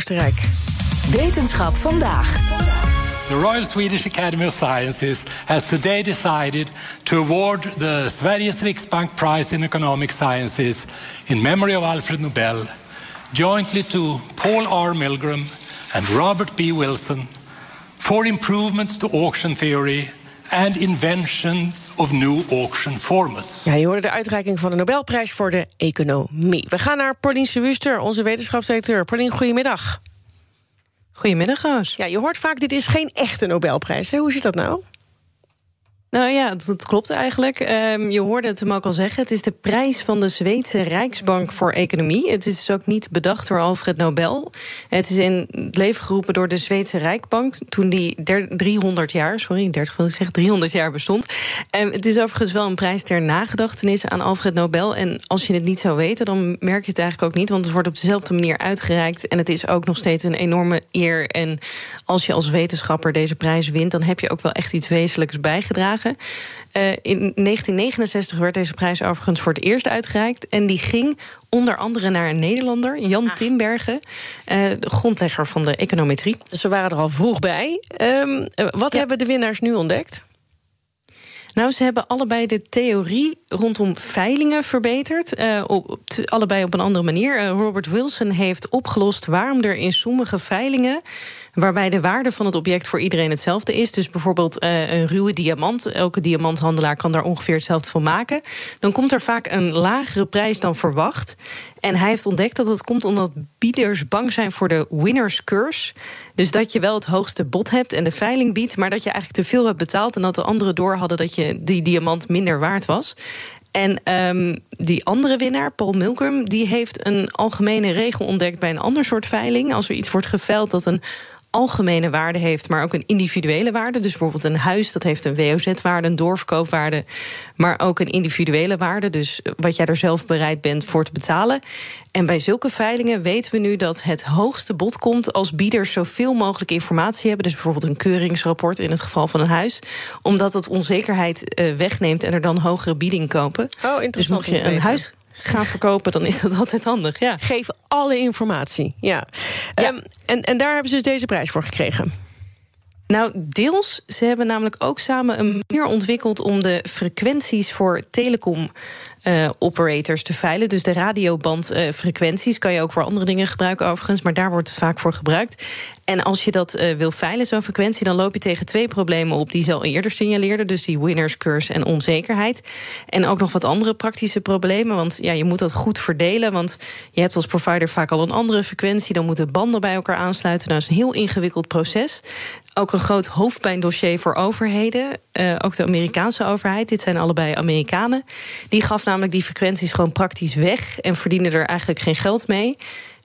Oostenrijk. Wetenschap vandaag. The Royal Swedish Academy of Sciences has today decided to award the Sveriges Riksbank Prize in Economic Sciences in memory of Alfred Nobel, jointly to Paul R. Milgram and Robert B. Wilson, for improvements to auction theory and invention of new auction formats. Ja, je hoorde de uitreiking van de Nobelprijs voor de economie. We gaan naar Pauline Wuster, onze wetenschapsdirecteur. Pauline, goedemiddag. Goedemiddag, Roos. Ja, je hoort vaak, dit is geen echte Nobelprijs. Hè? Hoe zit dat nou? Nou ja, dat, klopt eigenlijk. Um, je hoorde het hem ook al zeggen. Het is de prijs van de Zweedse Rijksbank voor Economie. Het is dus ook niet bedacht door Alfred Nobel. Het is in het leven geroepen door de Zweedse Rijksbank... toen die 300 jaar, sorry, 30 wil ik zeggen, 300 jaar bestond. Um, het is overigens wel een prijs ter nagedachtenis aan Alfred Nobel. En als je het niet zou weten, dan merk je het eigenlijk ook niet... want het wordt op dezelfde manier uitgereikt. En het is ook nog steeds een enorme eer. En als je als wetenschapper deze prijs wint... dan heb je ook wel echt iets wezenlijks bijgedragen. Uh, in 1969 werd deze prijs overigens voor het eerst uitgereikt. En die ging onder andere naar een Nederlander, Jan ah. Timbergen, uh, de grondlegger van de econometrie. Dus we waren er al vroeg bij. Um, wat ja. hebben de winnaars nu ontdekt? Nou, ze hebben allebei de theorie rondom veilingen verbeterd. Uh, op, allebei op een andere manier. Uh, Robert Wilson heeft opgelost waarom er in sommige veilingen waarbij de waarde van het object voor iedereen hetzelfde is. Dus bijvoorbeeld uh, een ruwe diamant. Elke diamanthandelaar kan daar ongeveer hetzelfde van maken. Dan komt er vaak een lagere prijs dan verwacht. En hij heeft ontdekt dat het komt omdat bieders bang zijn voor de winner's curse. Dus dat je wel het hoogste bod hebt en de veiling biedt, maar dat je eigenlijk te veel hebt betaald en dat de anderen door hadden dat je die diamant minder waard was. En um, die andere winnaar, Paul Milgram, die heeft een algemene regel ontdekt bij een ander soort veiling. Als er iets wordt geveild dat een algemene waarde heeft, maar ook een individuele waarde. Dus bijvoorbeeld een huis, dat heeft een WOZ-waarde, een doorverkoopwaarde, maar ook een individuele waarde. Dus wat jij er zelf bereid bent voor te betalen. En bij zulke veilingen weten we nu dat het hoogste bod komt als bieders zoveel mogelijk informatie hebben. Dus bijvoorbeeld een keuringsrapport in het geval van een huis. Omdat het onzekerheid uh, wegneemt en er dan hogere bieding kopen. Oh, interessant. Dus mocht je een huis gaan verkopen, dan is dat altijd handig. Ja. Geef alle informatie. Ja. ja. Um, en, en daar hebben ze dus deze prijs voor gekregen. Nou, deels. Ze hebben namelijk ook samen een manier ontwikkeld om de frequenties voor telecom uh, operators te veilen. Dus de radiobandfrequenties uh, kan je ook voor andere dingen gebruiken overigens, maar daar wordt het vaak voor gebruikt. En als je dat uh, wil veilen, zo'n frequentie, dan loop je tegen twee problemen op die ze al eerder signaleerden. Dus die winners curse en onzekerheid. En ook nog wat andere praktische problemen. Want ja, je moet dat goed verdelen. Want je hebt als provider vaak al een andere frequentie. Dan moeten banden bij elkaar aansluiten. Nou, dat is een heel ingewikkeld proces ook een groot hoofdpijndossier voor overheden. Uh, ook de Amerikaanse overheid. Dit zijn allebei Amerikanen. Die gaf namelijk die frequenties gewoon praktisch weg en verdiende er eigenlijk geen geld mee.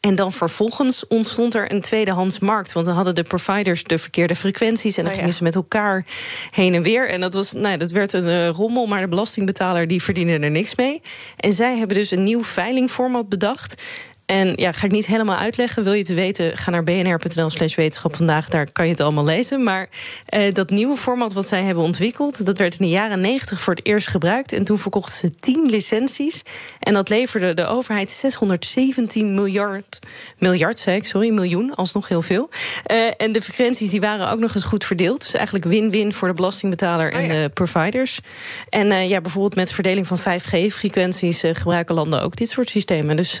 En dan vervolgens ontstond er een tweedehands markt. Want dan hadden de providers de verkeerde frequenties. En dan oh ja. gingen ze met elkaar heen en weer. En dat, was, nou, dat werd een uh, rommel, maar de belastingbetaler die verdiende er niks mee. En zij hebben dus een nieuw veilingformat bedacht. En ja, ga ik niet helemaal uitleggen. Wil je het weten, ga naar bnr.nl slash wetenschap vandaag. Daar kan je het allemaal lezen. Maar uh, dat nieuwe format wat zij hebben ontwikkeld... dat werd in de jaren 90 voor het eerst gebruikt. En toen verkochten ze 10 licenties. En dat leverde de overheid 617 miljard... miljard, zei ik, sorry, miljoen, alsnog heel veel. Uh, en de frequenties die waren ook nog eens goed verdeeld. Dus eigenlijk win-win voor de belastingbetaler en oh ja. de providers. En uh, ja, bijvoorbeeld met verdeling van 5G-frequenties... gebruiken landen ook dit soort systemen. Dus